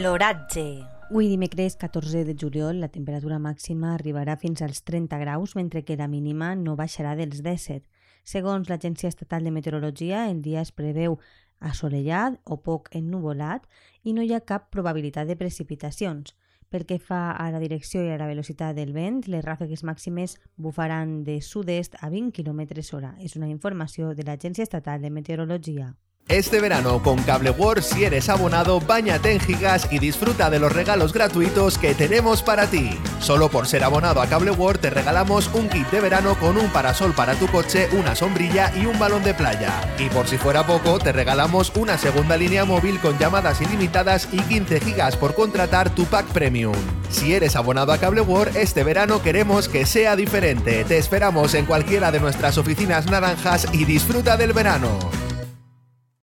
L'oratge. Avui dimecres 14 de juliol la temperatura màxima arribarà fins als 30 graus, mentre que la mínima no baixarà dels 17. Segons l'Agència Estatal de Meteorologia, el dia es preveu assolellat o poc ennuvolat i no hi ha cap probabilitat de precipitacions. Pel que fa a la direcció i a la velocitat del vent, les ràfegues màximes bufaran de sud-est a 20 km hora. És una informació de l'Agència Estatal de Meteorologia. Este verano con Cable World, si eres abonado, bañate en gigas y disfruta de los regalos gratuitos que tenemos para ti. Solo por ser abonado a Cable World te regalamos un kit de verano con un parasol para tu coche, una sombrilla y un balón de playa. Y por si fuera poco, te regalamos una segunda línea móvil con llamadas ilimitadas y 15 gigas por contratar tu pack premium. Si eres abonado a Cable World, este verano queremos que sea diferente. Te esperamos en cualquiera de nuestras oficinas naranjas y disfruta del verano.